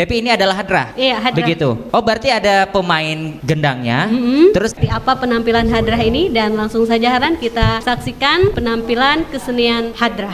Depi ini adalah hadrah. Iya, hadrah. Begitu. Oh, berarti ada pemain gendangnya. Mm-mm. Terus Seperti apa penampilan hadrah ini dan langsung saja Haran kita saksikan penampilan kesenian hadrah.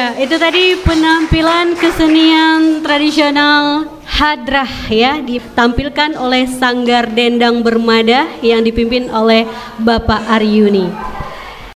Ya, itu tadi penampilan kesenian tradisional hadrah ya ditampilkan oleh Sanggar Dendang Bermada yang dipimpin oleh Bapak Aryuni.